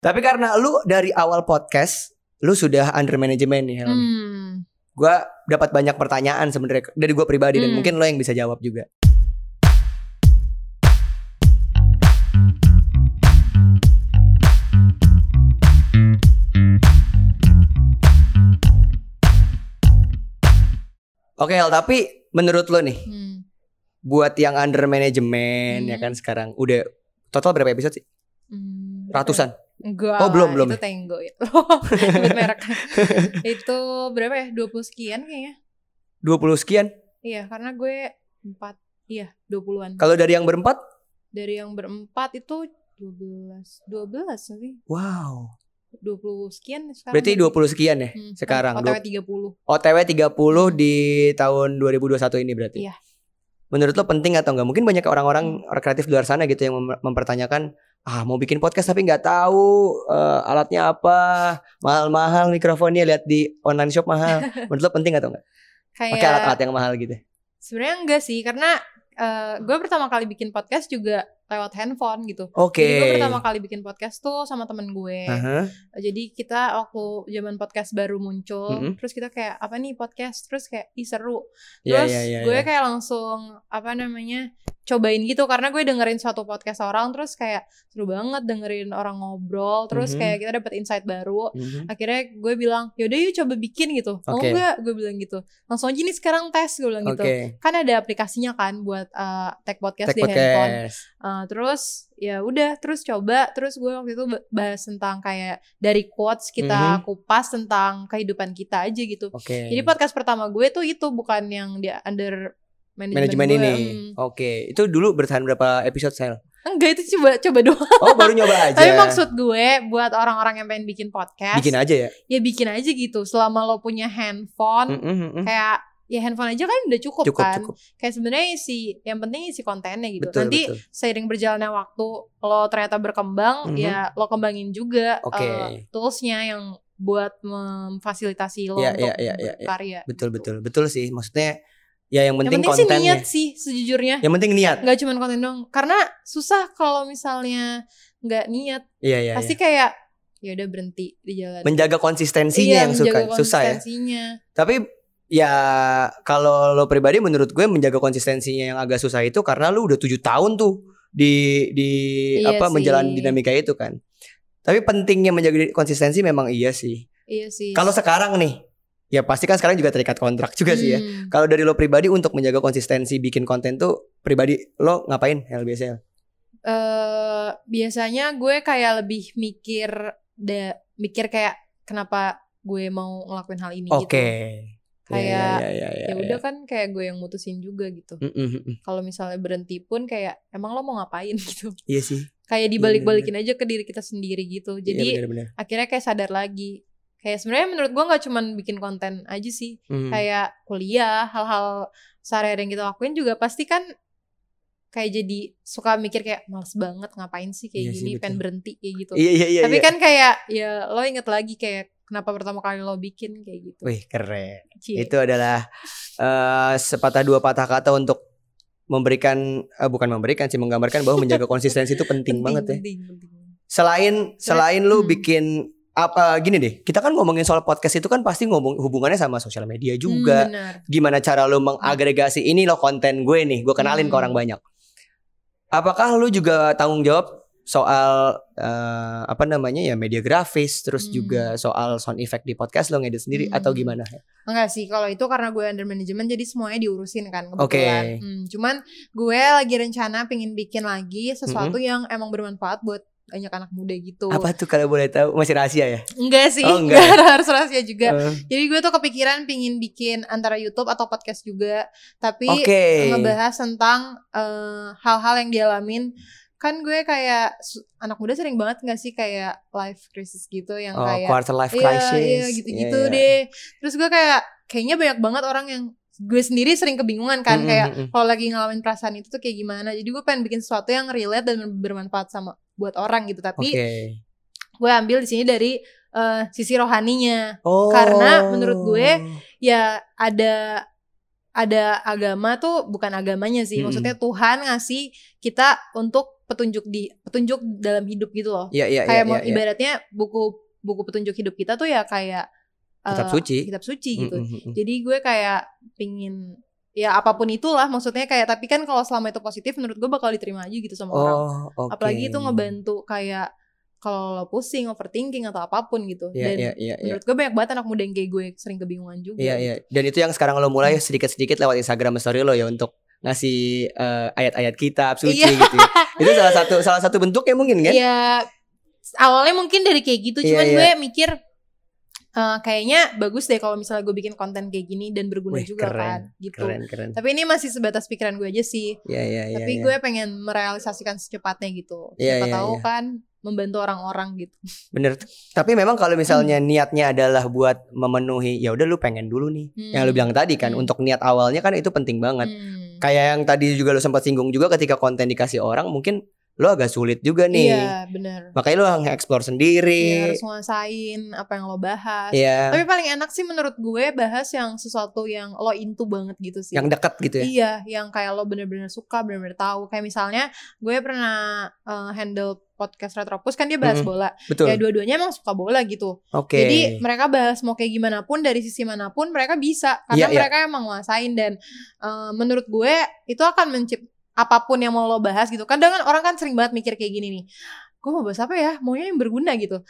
Tapi karena lu dari awal podcast lu sudah under manajemen nih. Hmm. Gua dapat banyak pertanyaan sebenarnya dari gua pribadi dan Hmm. mungkin lo yang bisa jawab juga. Oke, Hel, tapi menurut lo nih, Hmm. buat yang under manajemen ya Hmm. kan sekarang udah total berapa episode sih? Hmm, ya? Ratusan. Enggak. Oh, belum, belum Itu ya? Tango ya. Sebut merek. itu berapa ya? 20 sekian kayaknya. 20 sekian. Iya, karena gue empat Iya, 20-an. Kalau dari yang berempat? Dari yang berempat itu 12 12 sih. Wow. 20 sekian sekarang. Berarti 20 sekian ya Hmm, sekarang. OTW 30. OTW 30 di tahun 2021 ini berarti. Iya. Menurut lo penting atau enggak? Mungkin banyak orang-orang orang kreatif di luar sana gitu yang mem- mempertanyakan, ah mau bikin podcast tapi nggak tahu eh, alatnya apa, mahal-mahal mikrofonnya lihat di online shop mahal. Menurut lo penting atau enggak? Pakai Kayak alat-alat yang mahal gitu. sebenarnya enggak sih karena eh, gue pertama kali bikin podcast juga lewat handphone gitu. Oke. Jadi gue pertama kali bikin podcast tuh sama temen gue. Aha. Jadi kita waktu zaman podcast baru muncul, Mm-mm. terus kita kayak apa nih podcast, terus kayak ih seru. Iya, Terus iya, iya, gue iya. kayak langsung apa namanya cobain gitu karena gue dengerin suatu podcast orang terus kayak seru banget dengerin orang ngobrol terus Mhm. kayak kita dapet insight baru Mhm. akhirnya gue bilang yaudah yuk coba bikin gitu mau Oke. nggak gue bilang gitu langsung aja nih sekarang tes gue bilang gitu Oke. kan ada aplikasinya kan buat uh, tag podcast Tag di handphone podcast. Uh, terus ya udah terus coba terus gue waktu itu ba- bahas tentang kayak dari quotes kita Mhm. kupas tentang kehidupan kita aja gitu Oke. jadi podcast pertama gue tuh itu bukan yang di under manajemen, manajemen ini. Hmm. Oke, itu dulu bertahan berapa episode sel? enggak itu coba coba doang Oh, baru nyoba aja. tapi maksud gue buat orang-orang yang pengen bikin podcast bikin aja ya. ya bikin aja gitu selama lo punya handphone Mm-mm, mm-mm. kayak ya handphone aja kan udah cukup, Cukup, kan cukup. kayak sebenarnya isi yang penting isi kontennya gitu Betul, nanti betul. seiring berjalannya waktu lo ternyata berkembang Mhm. ya lo kembangin juga Oke. eh, toolsnya yang buat memfasilitasi lo Iya, untuk iya, iya, iya, iya. berkarya Betul, gitu. betul. Betul sih. Maksudnya ya yang yang penting, penting sih kontennya. niat sih sejujurnya Yang penting niat. nggak cuma konten dong karena susah kalau misalnya nggak niat Iya, iya, pasti iya. kayak ya udah berhenti di jalan Menjaga konsistensinya Iya, yang suka susah ya. konsistensinya. Tapi ya kalau lo pribadi menurut gue menjaga konsistensinya yang agak susah itu karena lu udah tujuh tahun tuh di di Iya apa sih. menjalani dinamika itu kan. Tapi pentingnya menjaga konsistensi memang iya sih. iya sih Kalau sekarang nih, ya pasti kan sekarang juga terikat kontrak juga sih ya. Hmm. Kalau dari lo pribadi untuk menjaga konsistensi bikin konten tuh pribadi lo ngapain LBSL? eh biasanya gue kayak lebih mikir da, mikir kayak kenapa gue mau ngelakuin hal ini Oke. gitu. Kayak, ya, ya, ya, Ya udah kan kayak gue yang mutusin juga gitu. Mm, mm, mm, mm. Kalau misalnya berhenti pun kayak emang lo mau ngapain gitu. Iya sih. Kayak dibalik-balikin aja ke diri kita sendiri gitu. Iya, Jadi benar-benar. akhirnya kayak sadar lagi. Kayak sebenarnya menurut gue nggak cuman bikin konten aja sih. Mm. Kayak kuliah, hal-hal sehari-hari yang kita lakuin juga pasti kan kayak jadi suka mikir kayak males banget ngapain sih kayak Iya sih, gini betul. pengen berhenti kayak gitu. Iya iya iya. Tapi iya. kan kayak ya lo inget lagi kayak kenapa pertama kali lo bikin kayak gitu. Wih keren. Cie. Itu adalah eh sepatah dua patah kata untuk memberikan eh, bukan memberikan sih menggambarkan bahwa menjaga konsistensi itu penting, banget ya. penting, penting. Selain selain lu hmm. bikin apa gini deh, kita kan ngomongin soal podcast itu kan pasti ngomong hubungannya sama sosial media juga. Hmm, benar. Gimana cara lu mengagregasi ini lo konten gue nih, gue kenalin ke Hmm. orang banyak. Apakah lu juga tanggung jawab soal eh, apa namanya ya media grafis, terus Hmm. juga soal sound effect di podcast lo ngedit sendiri Hmm. atau gimana? Enggak sih, kalau itu karena gue under management jadi semuanya diurusin kan Oke. kebetulan. Hmm, cuman gue lagi rencana pengen bikin lagi sesuatu yang emang bermanfaat buat banyak anak muda gitu. Apa tuh kalau boleh tahu? Masih rahasia ya? Enggak sih, Oh, enggak. enggak harus rahasia juga. Eh, Jadi gue tuh kepikiran pingin bikin antara YouTube atau podcast juga, tapi Oke. ngebahas tentang eh, hal-hal yang dialamin. Kan gue kayak anak muda sering banget gak sih kayak life crisis gitu yang Oh, kayak quarter life iya, crisis. iya gitu-gitu Iya, iya. deh. Terus gue kayak kayaknya banyak banget orang yang gue sendiri sering kebingungan kan Mm, kayak mm, mm. kalau lagi ngalamin perasaan itu tuh kayak gimana. Jadi gue pengen bikin sesuatu yang relate dan bermanfaat sama buat orang gitu. Tapi Oke. gue ambil di sini dari eh, sisi rohaninya. Oh. Karena menurut gue, ya ada ada agama tuh bukan agamanya sih Mm-mm. maksudnya Tuhan ngasih kita untuk petunjuk di petunjuk dalam hidup gitu loh. Iya iya kayak mau iya, iya. ibaratnya buku buku petunjuk hidup kita tuh ya kayak Kitab eh, suci. kitab suci gitu. Mm, mm, mm, mm. Jadi gue kayak pingin ya apa pun itulah maksudnya kayak tapi kan kalau selama itu positif menurut gue bakal diterima aja gitu sama orang. Oh, oke. Apalagi itu ngebantu kayak kalau lo pusing, overthinking atau apa pun gitu. Iya Dan iya iya. iya. menurut gue banyak banget anak muda yang kayak gue sering kebingungan juga. Iya iya. Dan itu yang sekarang lo mulai sedikit-sedikit lewat Instagram story lo ya untuk ngasih eh, ayat-ayat kitab suci Iya. gitu. Ya. Itu salah satu salah satu bentuknya mungkin kan? Iya, awalnya mungkin dari kayak gitu, cuman iya. gue mikir eh, kayaknya bagus deh kalau misalnya gue bikin konten kayak gini dan berguna Wih, juga keren, kan, gitu. Keren keren. Tapi ini masih sebatas pikiran gue aja sih. Iya iya iya. Tapi iya. gue pengen merealisasikan secepatnya gitu. Iya, Siapa iya, tahu iya. kan membantu orang-orang gitu. Bener. Tapi memang kalau misalnya Hmm. niatnya adalah buat memenuhi, ya udah lu pengen dulu nih. Yang lu Hmm. bilang tadi kan, Hmm. untuk niat awalnya kan itu penting banget. Hmm. Kayak yang tadi juga lu sempat singgung juga ketika konten dikasih orang, mungkin lu agak sulit juga nih. Iya, bener. Makanya lu nge-explore Iya, sendiri. harus nguasain apa yang lo bahas. Iya. Tapi paling enak sih menurut gue bahas yang sesuatu yang lo into banget gitu sih. Yang dekat gitu ya. Iya, yang kayak lo bener-bener suka, bener-bener tahu. Kayak misalnya gue pernah eh, handle podcast Retropus kan dia bahas Mm-mm. bola. Betul. Ya dua-duanya emang suka bola gitu. Oke. Jadi mereka bahas mau kayak gimana pun dari sisi mana pun mereka bisa karena Iya, iya. mereka emang nguasain dan eh, menurut gue itu akan mencipt apa pun yang mau lo bahas gitu. Kadang kan orang kan sering banget mikir kayak gini nih. Gue mau bahas apa ya? Maunya yang berguna gitu.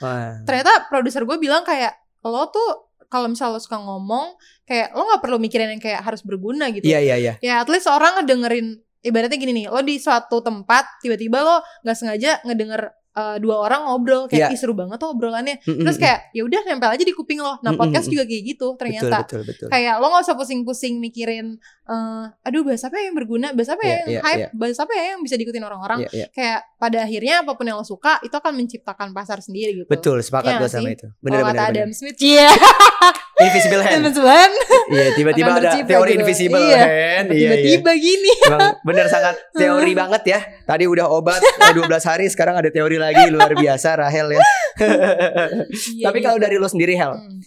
Ternyata produser gue bilang kayak lo tuh kalau misalnya lo suka ngomong kayak lo nggak perlu mikirin yang kayak harus berguna gitu Iya iya iya. ya at least orang ngedengerin ibaratnya gini nih lo di suatu tempat tiba-tiba lo nggak sengaja ngedenger eh, dua orang ngobrol kayak Iya. ih seru banget tuh obrolannya Mm-mm. terus kayak ya udah nempel aja di kuping lo nah Mm-mm. podcast juga kayak gitu ternyata betul betul betul. kayak lo nggak usah pusing-pusing mikirin eh, aduh bahas apa ya yang berguna bahas apa ya Iya, yang iya, hype iya. bahas apa ya yang bisa diikutin orang-orang Iya iya. kayak pada akhirnya apa pun yang lo suka itu akan menciptakan pasar sendiri gitu Betul, sepakat Iya gue nggak sama sih? itu. Bener Kalau bener kata. Adam Smith iya Invisible hand. teman-teman Iya, tiba-tiba ada teori gitu. invisible Iya. hand. Iya, iya. tiba-tiba gini Emang bener sangat teori banget ya. Tadi udah obat eh, 12 hari, sekarang ada teori lagi luar biasa Rahel ya. Iya, Tapi kalau gitu. dari lo sendiri Hel, Hmm.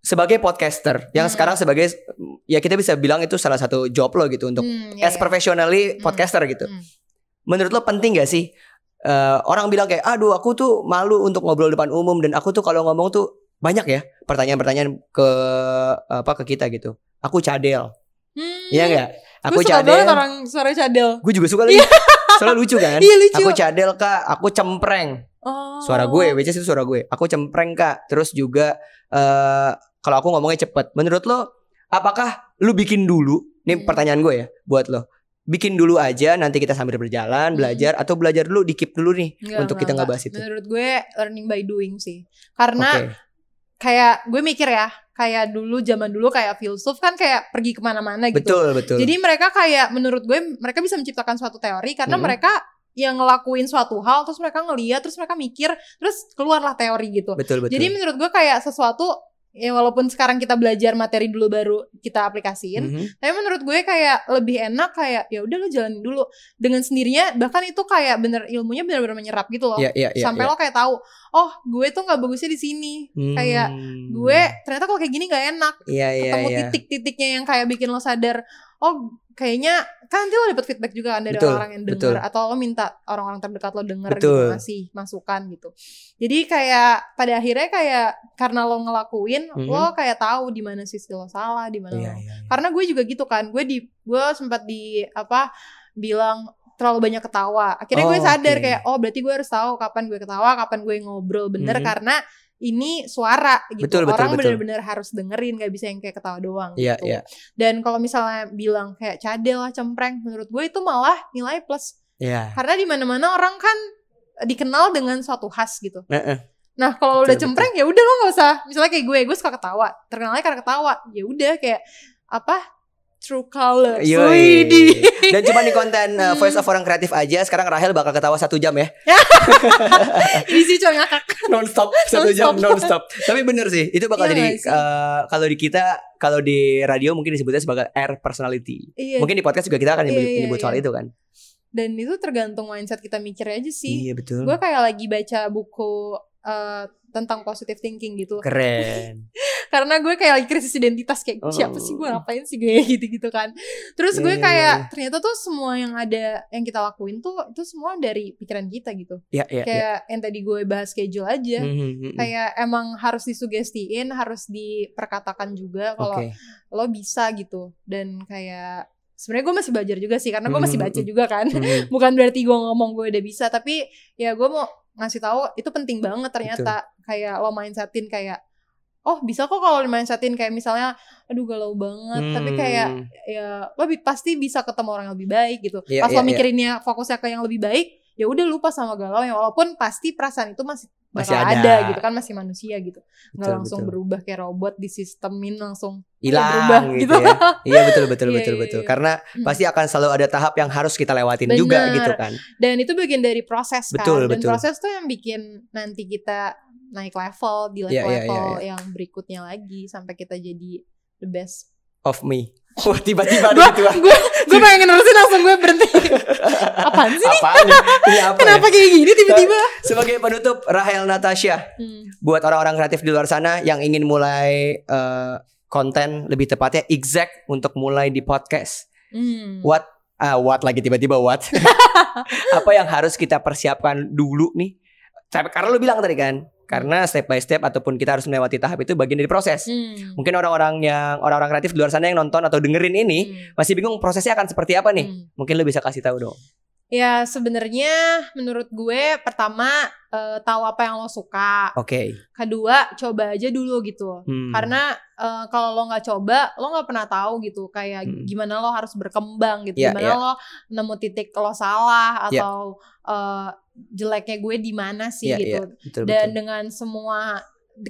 sebagai podcaster yang Hmm. sekarang sebagai ya kita bisa bilang itu salah satu job lo gitu untuk Hmm, iya, as iya. professionally Hmm. podcaster gitu. Hmm. Menurut lo penting gak sih eh, orang bilang kayak aduh aku tuh malu untuk ngobrol depan umum dan aku tuh kalau ngomong tuh banyak ya pertanyaan-pertanyaan ke apa ke kita gitu. Aku cadel. Hmm. Iya enggak? Aku Gue suka cadel. banget orang suara cadel. Gue juga suka lagi. Soalnya lucu kan? Iya lucu. Aku cadel kak, aku cempreng. Oh. Suara gue, which itu suara gue. Aku cempreng kak. Terus juga eh kalau aku ngomongnya cepet. Menurut lo, apakah lu bikin dulu? Ini Hmm. pertanyaan gue ya, buat lo. Bikin dulu aja, nanti kita sambil berjalan, Hmm. belajar, atau belajar dulu, dikip dulu nih Enggak, untuk enggak, kita nggak enggak. bahas itu. Menurut gue learning by doing sih. Karena Oke, kayak gue mikir ya, kayak dulu zaman dulu kayak filsuf kan kayak pergi ke mana-mana gitu. betul betul. Jadi mereka kayak menurut gue mereka bisa menciptakan suatu teori karena Mm-mm. mereka yang ngelakuin suatu hal terus mereka ngeliat terus mereka mikir terus keluarlah teori gitu. betul betul. Jadi menurut gue kayak sesuatu ya walaupun sekarang kita belajar materi dulu baru kita aplikasiin, Mhm. tapi menurut gue kayak lebih enak kayak ya udah lo jalanin dulu dengan sendirinya bahkan itu kayak bener ilmunya bener-bener menyerap gitu loh. Iya iya iya. Sampai iya. lo kayak tahu, oh gue tuh nggak bagusnya di sini. kayak Hmm. Gue ternyata kalau kayak gini nggak enak. Iya iya Ketemu iya. titik-titiknya yang kayak bikin lo sadar, oh kayaknya kan nanti lo dapet feedback juga kan dari Betul, orang yang betul. denger atau lo minta orang-orang terdekat lo denger Betul. gitu ngasih masukan gitu. Jadi kayak pada akhirnya kayak karena lo ngelakuin, Mhm. lo kayak tahu di mana sisi lo salah, di mana Iya lo iya. iya. karena gue juga gitu kan gue di gue sempat di apa bilang terlalu banyak ketawa akhirnya gue Oh, sadar oke. kayak oh berarti gue harus tahu kapan gue ketawa kapan gue ngobrol bener Mhm. karena ini suara gitu Betul, betul, orang bener-bener harus dengerin gak bisa yang kayak ketawa doang Iya gitu iya. dan kalau misalnya bilang kayak cadel lah cempreng menurut gue itu malah nilai plus Iya. karena di mana-mana orang kan dikenal dengan suatu khas gitu Heeh. Nah kalau udah cempreng ya udah lo nggak usah. Misalnya kayak gue, gue suka ketawa. Terkenalnya karena ketawa. Ya udah kayak apa? True colors. Yoi. Widih. Dan cuma di konten uh, voice of orang kreatif aja Sekarang Rahel bakal ketawa satu jam ya Ini sih cuma ngakak. Non-stop Satu jam Non-stop. non-stop Tapi bener sih Itu bakal Iya jadi uh, Kalau di kita Kalau di radio mungkin disebutnya sebagai air personality Iya. Mungkin di podcast juga kita akan Iya, nyebut, iya, nyebut soal iya. itu kan Dan itu tergantung mindset kita mikir aja sih. Iya betul Gue kayak lagi baca buku eh, tentang positive thinking gitu. Keren karena gue kayak lagi krisis identitas kayak Oh. siapa sih gue? Ngapain sih gue? Gitu-gitu kan. Terus gue Iya, iya, kayak iya. ternyata tuh semua yang ada yang kita lakuin tuh itu semua dari pikiran kita gitu. Ya, ya, ya. kayak yang tadi gue bahas schedule aja Hmm, hmm, kayak emang harus disugestiin harus diperkatakan juga kalau Oke. lo bisa gitu. Dan kayak sebenarnya gue masih belajar juga sih karena gue masih Hmm, baca juga kan. Hmm, bukan berarti gue ngomong gue udah bisa tapi ya gue mau ngasih tahu itu penting banget ternyata. Kayak lo mindsetin kayak oh bisa kok kalau mindsetin kayak misalnya aduh galau banget tapi kayak hmm. ya lo bi- pasti bisa ketemu orang yang lebih baik gitu Iya, pas iya, lo iya. mikirinnya fokusnya ke yang lebih baik ya udah lupa sama galau ya walaupun pasti perasaan itu masih Masih ada. ada. gitu kan masih manusia gitu nggak Betul, langsung betul. berubah kayak robot di sistemin langsung hilang berubah gitu, gitu. ya. Iya betul betul Iya, betul iya, betul. iya. Karena Hmm. pasti akan selalu ada tahap yang harus kita lewatin juga Bener. gitu kan. dan itu bagian dari proses kan Betul, dan betul. proses tuh yang bikin nanti kita naik level di Iya, iya, level-level iya, yang berikutnya lagi sampai kita jadi the best Of me. Wah tiba-tiba ada gitu. gue gue pengen nerusin langsung gue berhenti apaan sih? Apaan nih? Ini apa ya? kenapa kayak gini tiba-tiba Sebagai penutup Rahel Natasha Hmm. buat orang-orang kreatif di luar sana yang ingin mulai eh, konten lebih tepatnya exact untuk mulai di podcast. Hmm. What ah what lagi tiba-tiba what? Apa yang harus kita persiapkan dulu nih? Karena lu bilang tadi kan, karena step by step ataupun kita harus melewati tahap itu bagian dari proses. Hmm. Mungkin orang-orang yang orang-orang kreatif di luar sana yang nonton atau dengerin ini Hmm. masih bingung prosesnya akan seperti apa nih? Hmm. Mungkin lu bisa kasih tahu dong. Ya sebenarnya menurut gue pertama eh, tahu apa yang lo suka, Oke. kedua coba aja dulu gitu. Hmm. Karena eh, kalau lo nggak coba, lo nggak pernah tahu gitu kayak Hmm. gimana lo harus berkembang gitu, Iya, gimana iya. lo nemu titik lo salah Iya. atau eh, jeleknya gue di mana sih Iya, gitu. iya. Betul, Dan betul. dengan semua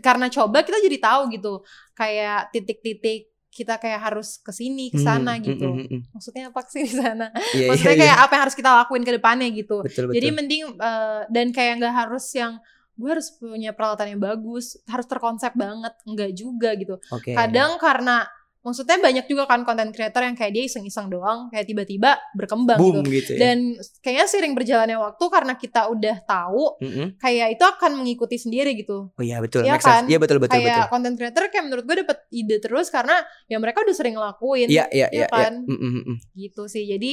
karena coba kita jadi tahu gitu kayak titik-titik kita kayak harus ke sini ke sana Hmm, gitu. hmm, hmm, hmm. Maksudnya apa sih di sana? Iya, Maksudnya iya, kayak iya. apa yang harus kita lakuin ke depannya gitu. betul betul. Jadi mending eh, dan kayak nggak harus yang gue harus punya peralatan yang bagus, harus terkonsep banget, enggak juga gitu. Oke. Kadang karena maksudnya banyak juga kan konten creator yang kayak dia iseng-iseng doang, kayak tiba-tiba berkembang boom gitu. gitu ya. Dan kayaknya sering berjalannya waktu karena kita udah tahu, Mm-mm. kayak itu akan mengikuti sendiri gitu. Oh iya betul. Iya sense. kan? Iya betul betul kayak betul. konten creator kayak menurut gue dapet ide terus karena ya mereka udah sering ngelakuin Iya iya Iya iya. iya. kan? Mm, mm, mm. gitu sih. Jadi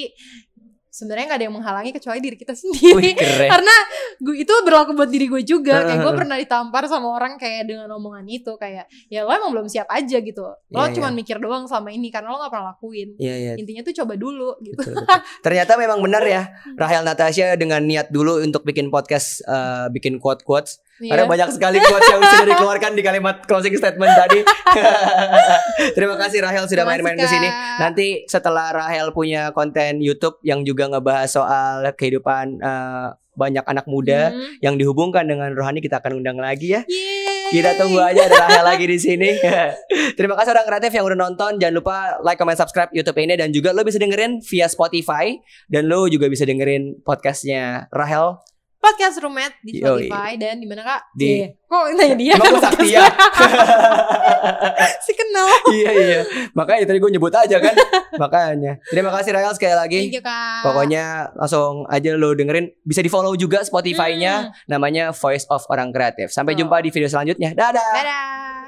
sebenarnya nggak ada yang menghalangi kecuali diri kita Wih sendiri. keren. karena gue itu berlaku buat diri gue juga kayak gue pernah ditampar sama orang kayak dengan omongan itu kayak ya lo emang belum siap aja gitu lo Iya, cuma iya. mikir doang selama ini karena lo nggak pernah lakuin Iya iya. intinya tuh coba dulu gitu Betul, betul. Ternyata memang benar ya Rahel Natasha dengan niat dulu untuk bikin podcast eh, bikin quote quotes karena Iya. banyak sekali quotes yang sudah dikeluarkan di kalimat closing statement tadi. Terima kasih Rahel sudah main-main ke sini. Nanti setelah Rahel punya konten YouTube yang juga ngebahas soal kehidupan eh, banyak anak muda Hmm. yang dihubungkan dengan rohani kita akan undang lagi ya. Yeay. Kita tunggu aja ada Rahel lagi di sini. Terima kasih orang kreatif yang udah nonton. Jangan lupa like, comment, subscribe YouTube ini dan juga lo bisa dengerin via Spotify dan lo juga bisa dengerin podcastnya Rahel podcast roommate di Yoi. Spotify dan di mana kak Di- Cie. kok nanya dia Emang sakti ya? si kenal iya iya. Makanya tadi gue nyebut aja kan. Makanya. Terima kasih Rahel sekali lagi. thank you kak Pokoknya langsung aja lo dengerin. Bisa di follow juga Spotify-nya. Hmm. Namanya Voice of Orang Kreatif. Sampai Oh. jumpa di video selanjutnya. Dadah. dadah